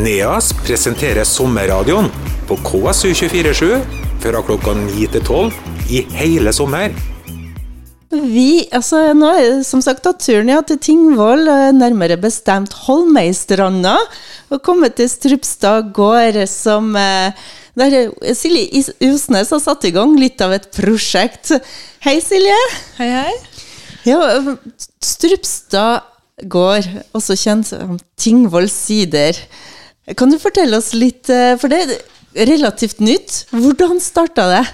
NEAS presenterer sommerradioen på KSU247 fra klokka 9 til 12 i hele sommer. Vi, altså Nå er det som sagt tatt turen ja, til Tingvoll, nærmere bestemt Holmeistranda. og kommet til Strupstad gård, som eh, der Silje Osnes har satt i gang litt av et prosjekt. Hei, Silje. Hei, hei. Ja, Strupstad gård, også kjent som Tingvoll sider. Kan du fortelle oss litt, eh, for det er relativt nytt. Hvordan starta det?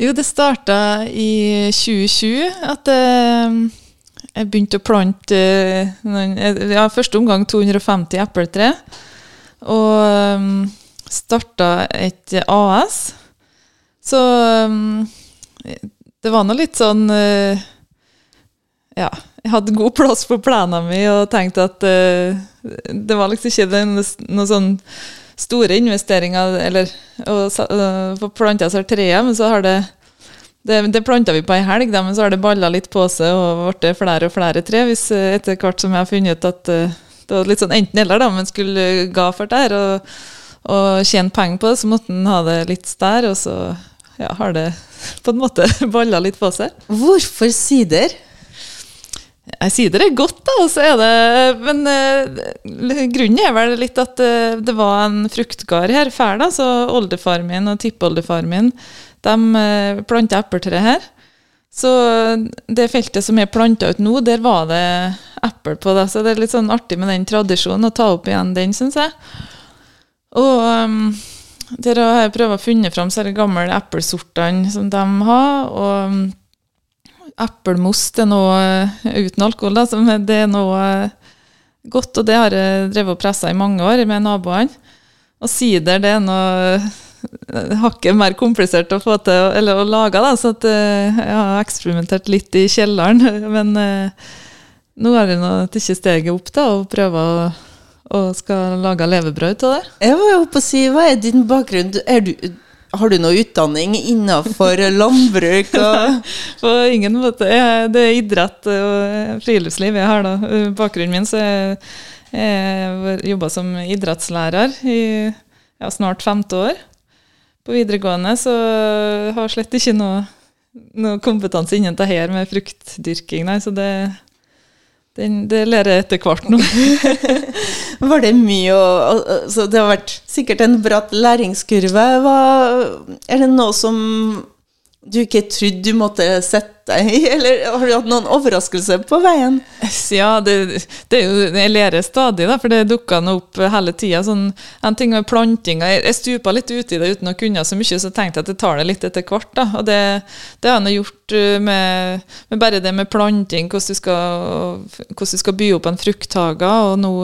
Jo, det starta i 2020 at eh, jeg begynte å plante eh, ja, første omgang 250 epletre. Og starta et AS. Så det var nå litt sånn Ja, jeg hadde god plass på planene mine og tenkte at uh, det var liksom ikke den- noe sånn store investeringer eller å øh, få planta seg treet, men så har det det, det planta vi på ei helg, da, men så har det balla litt på seg og blitt flere og flere tre. Hvis øh, etter hvert som jeg har funnet ut at uh, det var litt sånn enten-eller, da, men skulle ga for det her og, og tjene penger på det, så måtte en ha det litt stær, og så ja, har det på en måte balla litt på seg. Hvorfor sider? Jeg sier det er godt, da, og så er det Men uh, grunnen er vel litt at uh, det var en fruktgard her før, da, så oldefar min og tippoldefar min de uh, planta epletre her. Så det feltet som er planta ut nå, der var det eple på. Da, så det er litt sånn artig med den tradisjonen, å ta opp igjen den, syns jeg. Og um, der har jeg prøvd å finne fram er gamle eplesortene som de har. og Eplemos det er noe eh, uten alkohol, da, som det er noe eh, godt, og det har jeg drevet og pressa i mange år med naboene. Og sider det er noe eh, hakket mer komplisert å få til eller å lage, da, så at, jeg har eksperimentert litt i kjelleren. Men nå har jeg nå tatt steget opp da, og prøver å og skal lage levebrød av det. Jeg var jo oppe å si, Hva er din bakgrunn? Er du, har du noe utdanning innenfor landbruk? På ingen måte. Det er idrett og friluftsliv jeg har, da. Bakgrunnen min så jeg, jeg jobba som idrettslærer i ja, snart femte år på videregående, så jeg har slett ikke noe, noe kompetanse innen det her med fruktdyrking, nei. Så det, den, det lærer jeg etter hvert nå. var det mye å altså, det har vært sikkert en bratt læringskurve. Hva, er det noe som du ikke trodde du måtte sette deg i, eller har du hatt noen overraskelser på veien? Ja, det, det er jo, jeg lærer stadig, da, for det dukker nå opp hele tida. Sånn, en ting med plantinga Jeg, jeg stupa litt uti det uten å kunne så mye, så tenkte jeg at jeg tar det litt etter hvert. og Det, det har jeg gjort uh, med, med bare det med planting, hvordan du skal, hvordan du skal by opp en frukthage. og nå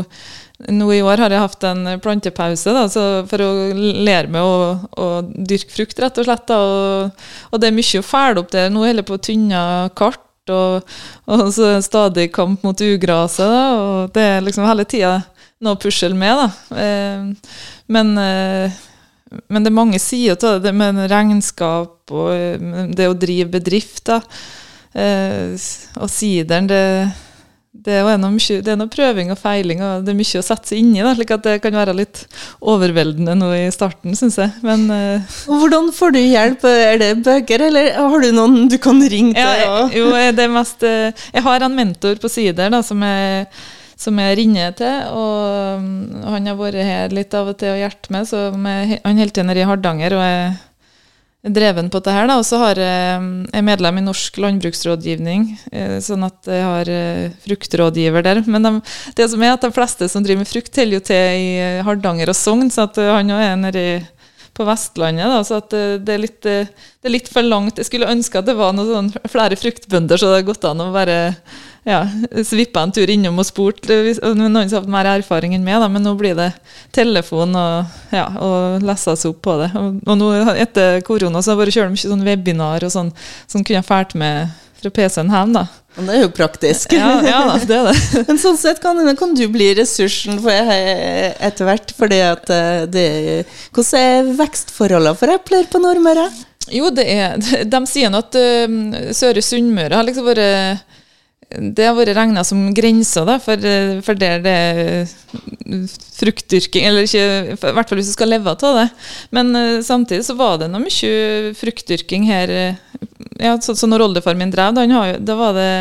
nå i år har jeg hatt en plantepause da, for å lære meg å, å dyrke frukt, rett og slett. Da, og, og det er mye å fæle opp det. Nå holder jeg på tynne kart, og, og så er stadig kamp mot ugraset. Og det er liksom hele tida noe å pusle med. Da. Eh, men, eh, men det er mange sider det, det med regnskap og eh, det å drive bedrift. Da. Eh, og sideren, det det er, mye, det er noe prøving og feiling, og det er mye å sette seg i. Da, slik at det kan være litt overveldende nå i starten, syns jeg. Men uh, Hvordan får du hjelp? Er det bøker, eller har du noen du kan ringe til? ja, jeg, jo, det er mest eh, Jeg har en mentor på Sider da, som jeg, som jeg ringer til, og mm, han har vært her litt av og til og hjulpet meg. Så med, han holder til nede i Hardanger, og jeg er dreven på dette her. Da. Og så har jeg, jeg er medlem i Norsk landbruksrådgivning, eh, sånn at jeg har eh, fruktrådgiver der. Men de, det som er at de fleste som driver med frukt, teller jo til i eh, Hardanger og Sogn, så at eh, han òg er nedi på Vestlandet, da, så at eh, det er, litt, eh, det er litt for langt. Jeg skulle ønske at det var noen sånn, flere fruktbønder, så det hadde gått an å bare ja, svippa en tur innom og spurt eh, noen som har mer erfaring enn meg. Da, men nå blir det telefon og, ja, og lese opp på det. Og, og nå etter korona så har jeg bare kjørt mye sånn webinar og sånn, som kunne jeg fælt med fra PC-en hjemme. da. Men Det er jo praktisk. Ja, ja da, det er det. Men sånn sett kan, kan du bli ressursen for etter hvert. fordi at eh, det, Hvordan er vekstforholdene for epler på Nordmøre? Jo, det er, de sier nå at uh, Søre Sunnmøre har liksom vært det har vært regna som grensa da, for, for der det er fruktdyrking Eller ikke, i hvert fall hvis du skal leve av det. Men samtidig så var det noe mye fruktdyrking her. Ja, så, så når oldefar min drev, da, da var det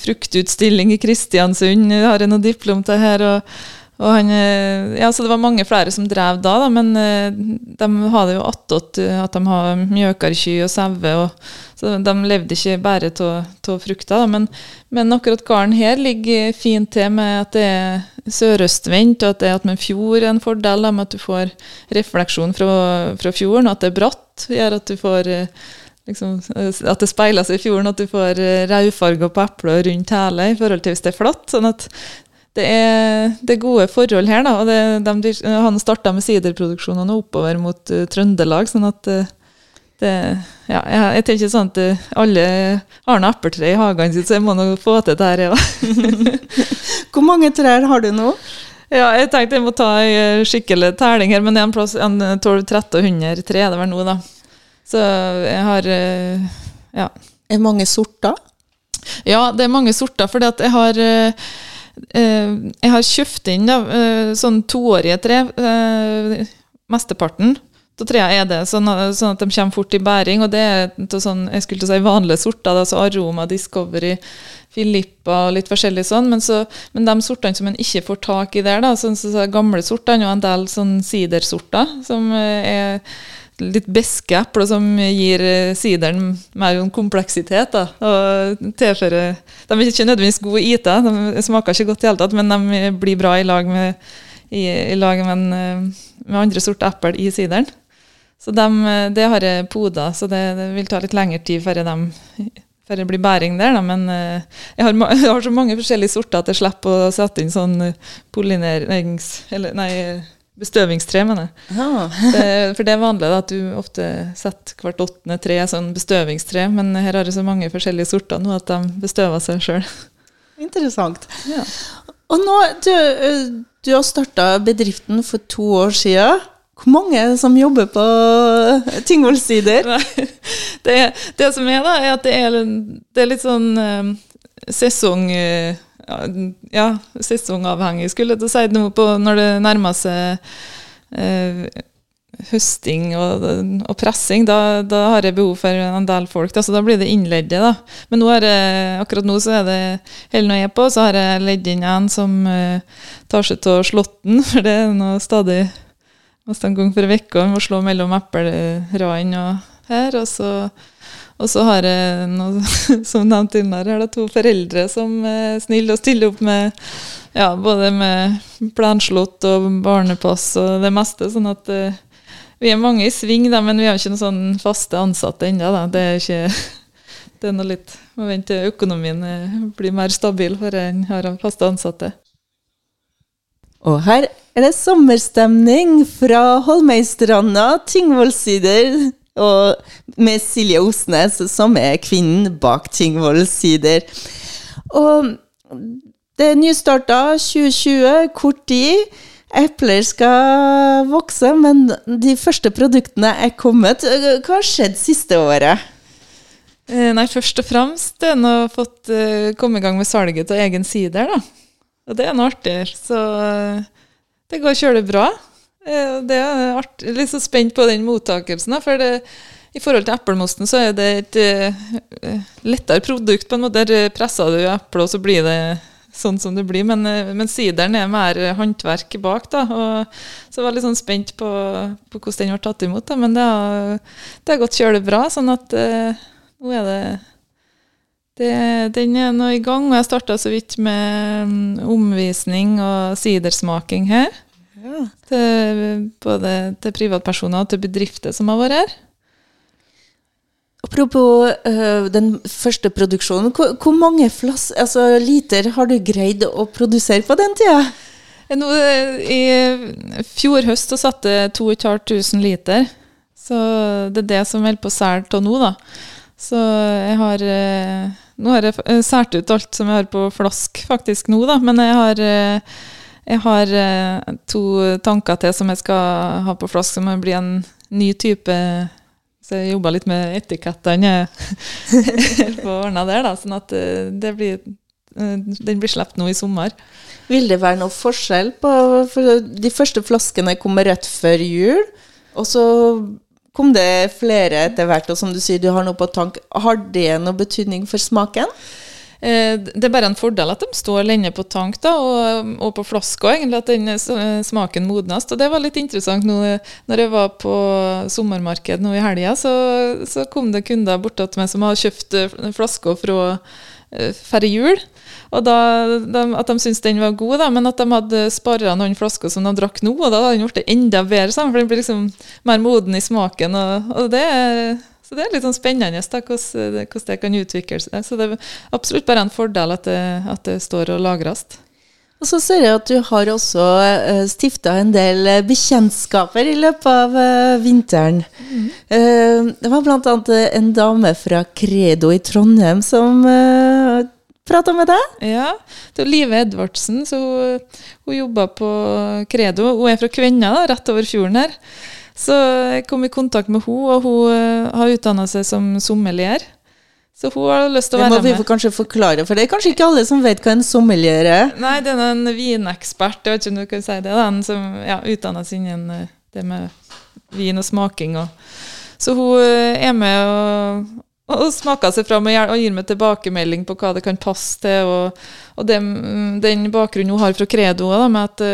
fruktutstilling i Kristiansund. har Jeg noe diplom til her. og og han, eh, ja, så Det var mange flere som drev da, da men eh, de hadde jo attåt at de har mjøkarky og sauer. Så de levde ikke bare av frukta. Men, men, akkurat gården her ligger fint til med at det er sørøstvendt, og at det er at med fjord er en fordel da, med at du får refleksjon fra, fra fjorden, og at det er bratt. gjør at du får eh, Liksom, at det speiler seg i fjorden, at du får rødfarger på epler rundt hele i forhold til hvis det er flatt. sånn at det er, det er, gode forhold her. da, og det, de, Han starta med siderproduksjonene oppover mot uh, Trøndelag. sånn at uh, det, ja, jeg, jeg, tenker sånn at uh, alle har noe epletre i hagen sin, så jeg må nå få til det her, ja. Hvor mange trær har du nå? Ja, Jeg tenkte jeg må ta en skikkelig telling her, men det er en plass 1200-1300 tre er det vel nå, da. Så jeg har ja. Er mange sorter? Ja, det er mange sorter, fordi at jeg har jeg har kjøpt inn da, eh, sånn toårige tre, eh, mesteparten av trærne er det, sånn, sånn, at de kommer fort i bæring. Og det er sånn, jeg skulle til å si vanlige sorter, da, så Aroma, Discovery, Filippa og litt forskjellig sånn. Men, så, men de sortene som en ikke får tak i der, da, sånn, så, så gamle sortene og en del sånn sidersorter, som er litt beske epler som gir eh, sideren mer kompleksitet. Da, og tilfører, De er ikke nødvendigvis gode i IT, de smaker ikke godt i hele tatt, men de blir bra i lag med, i, i lag med, en, eh, med andre sorter eple i sideren. Så de, det har jeg poda, så det, det, vil ta litt lengre tid før, de, før det blir bæring der. Da. Men eh, jeg har, jeg har, så mange forskjellige sorter at jeg slipper å sette inn sånn pollinerings... Eller nei Bestøvingstre, mener jeg. Ah. for det er vanlig da, at du ofte setter hvert åttende tre sånn bestøvingstre, men her har du så mange forskjellige sorter nå at de bestøver seg sjøl. Interessant. Ja. Og nå, du, du har starta bedriften for to år siden. Hvor mange som jobber på Tingvoll sider? Det, det, som er, da, er at det er, det er litt sånn um, sesong... Uh, ja, sesongavhengig, skulle jeg til å si, på, når det nærmer seg eh, høsting og, og pressing, da, da, har jeg behov for en del folk. Da, så da blir det innledde. da. Men nå jeg, akkurat nå så er det hele noe jeg er på, så har jeg ledd inn en som eh, tar seg av slåtten, for det er nå stadig en gang for uke. Må slå mellom epleradene og her. og så og så har jeg, noe, som nevnt tidligere, to foreldre som er snille og stiller opp med ja, både med planslått og barnepass og det meste. sånn at uh, vi er mange i sving, da, men vi har ikke noen sånn faste ansatte ennå. Det er ikke det er noe litt Må vente til økonomien eh, blir mer stabil før en har faste ansatte. Og her er det sommerstemning fra Holmøystranda, Tingvollsider og med Silje Osnes, som er kvinnen bak Tingvoll sider. Og det er nystarta 2020, kort tid. Epler skal vokse, men de første produktene er kommet. Hva har skjedd siste året? Eh, nei, først og fremst er har fått uh, komme i gang med salget av egen sider. da. Og det er noe artig. Så uh, det går kjølig bra. Eh, det er artig, litt så spent på den mottakelsen. da, For det, i forhold til eplemosten så er det et uh, lettere produkt. på en måte. Der presser du eplet, og så blir det sånn som det blir. Men, uh, men sideren er mer håndverk bak. da, og Så var jeg litt sånn spent på, på hvordan den ble tatt imot. da, Men det har, det har gått kjølig bra. sånn at uh, nå er det det, den er nå i gang, og jeg starta så vidt med um, omvisning og sidersmaking her. Ja. Til, både til privatpersoner og til bedrifter som har vært her. Apropos uh, den første produksjonen. Hvor, hvor mange flass, altså, liter har du greid å produsere på den tida? Nå, I fjor høst så satte jeg 2500 liter. Så det er det som holder på å selge av nå, da. Så jeg har eh, Nå har jeg sært ut alt som jeg har på flask faktisk nå, da. Men jeg har eh, jeg har eh, to tanker til som jeg skal ha på flask, som blir en ny type Så jeg jobba litt med etikettene på ordna der, da, sånn at eh, det blir, eh, den blir sluppet nå i sommer. Vil det være noe forskjell på For de første flaskene kommer rett før jul, og så kom det flere etter hvert, og som du sier, du har noe på tank. Har det noe betydning for smaken? Eh, det er bare en fordel at de står lenge på tank da, og, og på flaska, egentlig, at den eh, smaken modnes. Og det var litt interessant nå når jeg var på sommermarked nå i helga, så, så, kom det kunder bort til meg som har kjøpt eh, flasker fra færre jul. Og da, de, At de syntes den var god, da, men at de hadde spara noen flasker som de drakk nå. Og da hadde den blitt enda bedre, for den blir liksom mer moden i smaken. og, og det er så det er litt sånn spennende da, hvordan, hvordan, det kan utvikle seg. Så det er absolutt bare en fordel at det, at det står og lagres. Og så ser jeg at du har også uh, stifta en del eh, bekjentskaper i løpet av uh, vinteren. Mm. Det var bl.a. en dame fra Credo i Trondheim som prata med deg. Ja, det er Live Edvardsen. så Hun, hun jobber på Credo. Hun er fra Kvenna, da, rett over fjorden her. Så jeg kom i kontakt med henne, og hun uh, har utdanna seg som sommelier. Så hun har lyst til å være med. Det må vi kanskje forklare, for det er kanskje ikke alle som vet hva en sommelier er? Nei, det er en vinekspert, jeg vet ikke om du kan si det, den som ja, utdanner seg innen eh, det med vin og smaking. Og. Så hun eh, er med og, og smaker seg fram og gir meg tilbakemelding på hva det kan passe til. Og, og det, den bakgrunnen hun har fra Credo, med at,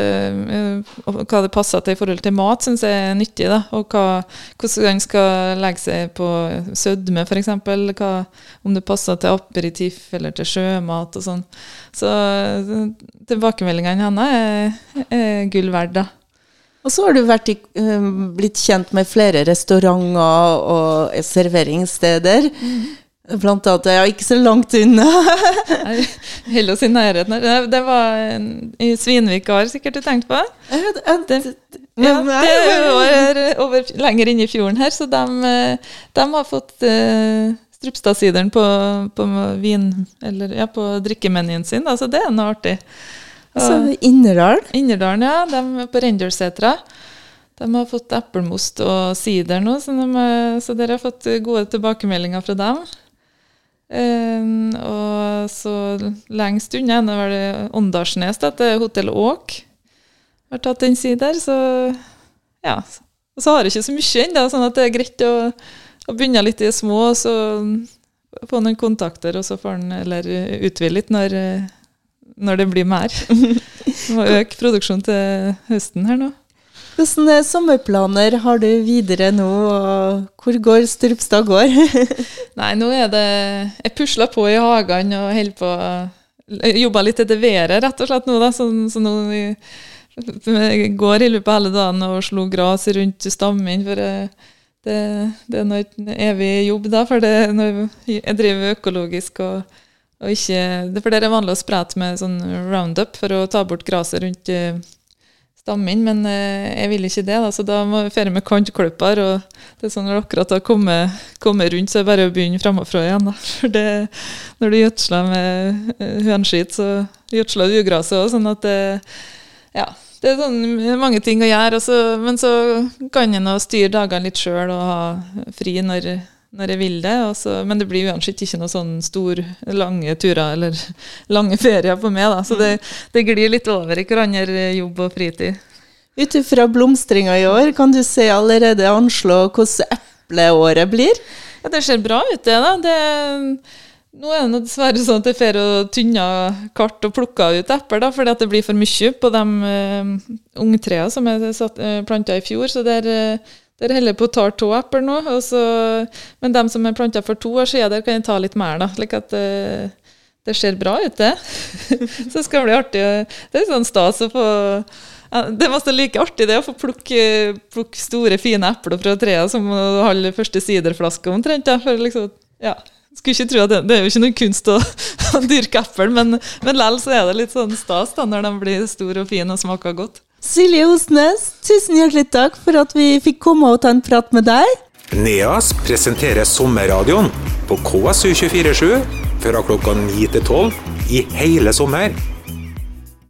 uh, hva det passer til i forhold til mat, syns jeg er nyttig. Da, og hva, hvordan den skal legge seg på sødme, f.eks. Om det passer til aperitiff eller til sjømat og sånn. Så tilbakemeldingene hennes er, er gull verdt. da. Og så har du i, um, blitt kjent med flere restauranter og serveringssteder. Mm. Blant annet ja, ikke så langt unna. Holder oss i nærheten. Det var i Svinvik gard, sikkert du tenkte på? Det, ja, det er over, over, lenger inne i fjorden her, så de, de har fått uh, Strupstadsideren på, på, vin, eller, ja, på drikkemenyen sin, Altså, det er noe artig. Så Innerdal? Innerdalen, ja. De er på Rendersetra. De har fått eplemost og sider nå, så, de, så dere har fått gode tilbakemeldinger fra dem. Um, og så lengst unna er det Åndalsnes, til Hotell Åk. Har tatt den sider, så ja. Og så har jeg ikke så mye ennå, sånn at det er greit å, å begynne litt i det små, og så få noen kontakter, og så får en eller utvide litt når når det blir mer. Må øke produksjonen til høsten her nå. Hvilke sommerplaner har du videre nå, og hvor går Strupstad gård? Nei, nå er det Jeg pusler på i hagene og holder på Jobber litt etter været, rett og slett nå, da. Så, så nå jeg går i løpet av hele dagen og slo gress rundt stammen. For det, det er en evig jobb, da. For det, når jeg driver økologisk og og ikke, for det er vanlig å sprette med sånn roundup for å ta bort gresset rundt uh, stammen, men uh, jeg vil ikke det. Da, så da må vi dra med kantklipper. og det er sånn Når akkurat har kommet, kommet, rundt, så er det bare å begynne framfra igjen. Da. For det, når du gjødsler med uh, hønskitt, så gjødsler du ugraset òg. Sånn at det, ja, det er sånn, mange ting å gjøre. Også, men så kan en styre dagene litt sjøl og ha fri når når jeg vil det. Også, men det blir uansett ikke noen sånn store, lange turer eller lange ferier på meg. Da. Så det, det glir litt over i hverandre jobb og fritid. Ut ifra blomstringa i år, kan du se allerede anslå hvordan epleåret blir? Ja, Det ser bra ut, det. da. Det, nå er det dessverre sånn at jeg får tynne kart og plukker ut epler, fordi at det blir for mye på de uh, ungtrærne som jeg uh, planta i fjor. så det er uh, der holder på å ta to epler nå. Så, men dem som er planta for to år siden, der kan jeg ta litt mer. da, slik at det, eh, det ser bra ut, det. så det skal bli artig. Det er sånn stas å få det var like artig det å få plukke, plukke store, fine epler fra treet som å holde første siderflaske omtrent. Ja. For liksom, ja, skulle ikke tro at det, det er jo ikke noe kunst å, dyrke eple, men, men likevel så er det litt sånn stas da, når de blir store og fine og smaker godt. Silje Osnes, tusen hjertelig takk for at vi fikk komme og ta en prat med deg. NEAS presenterer sommerradioen på KSU247 fra klokka 9 til 12 i hele sommer.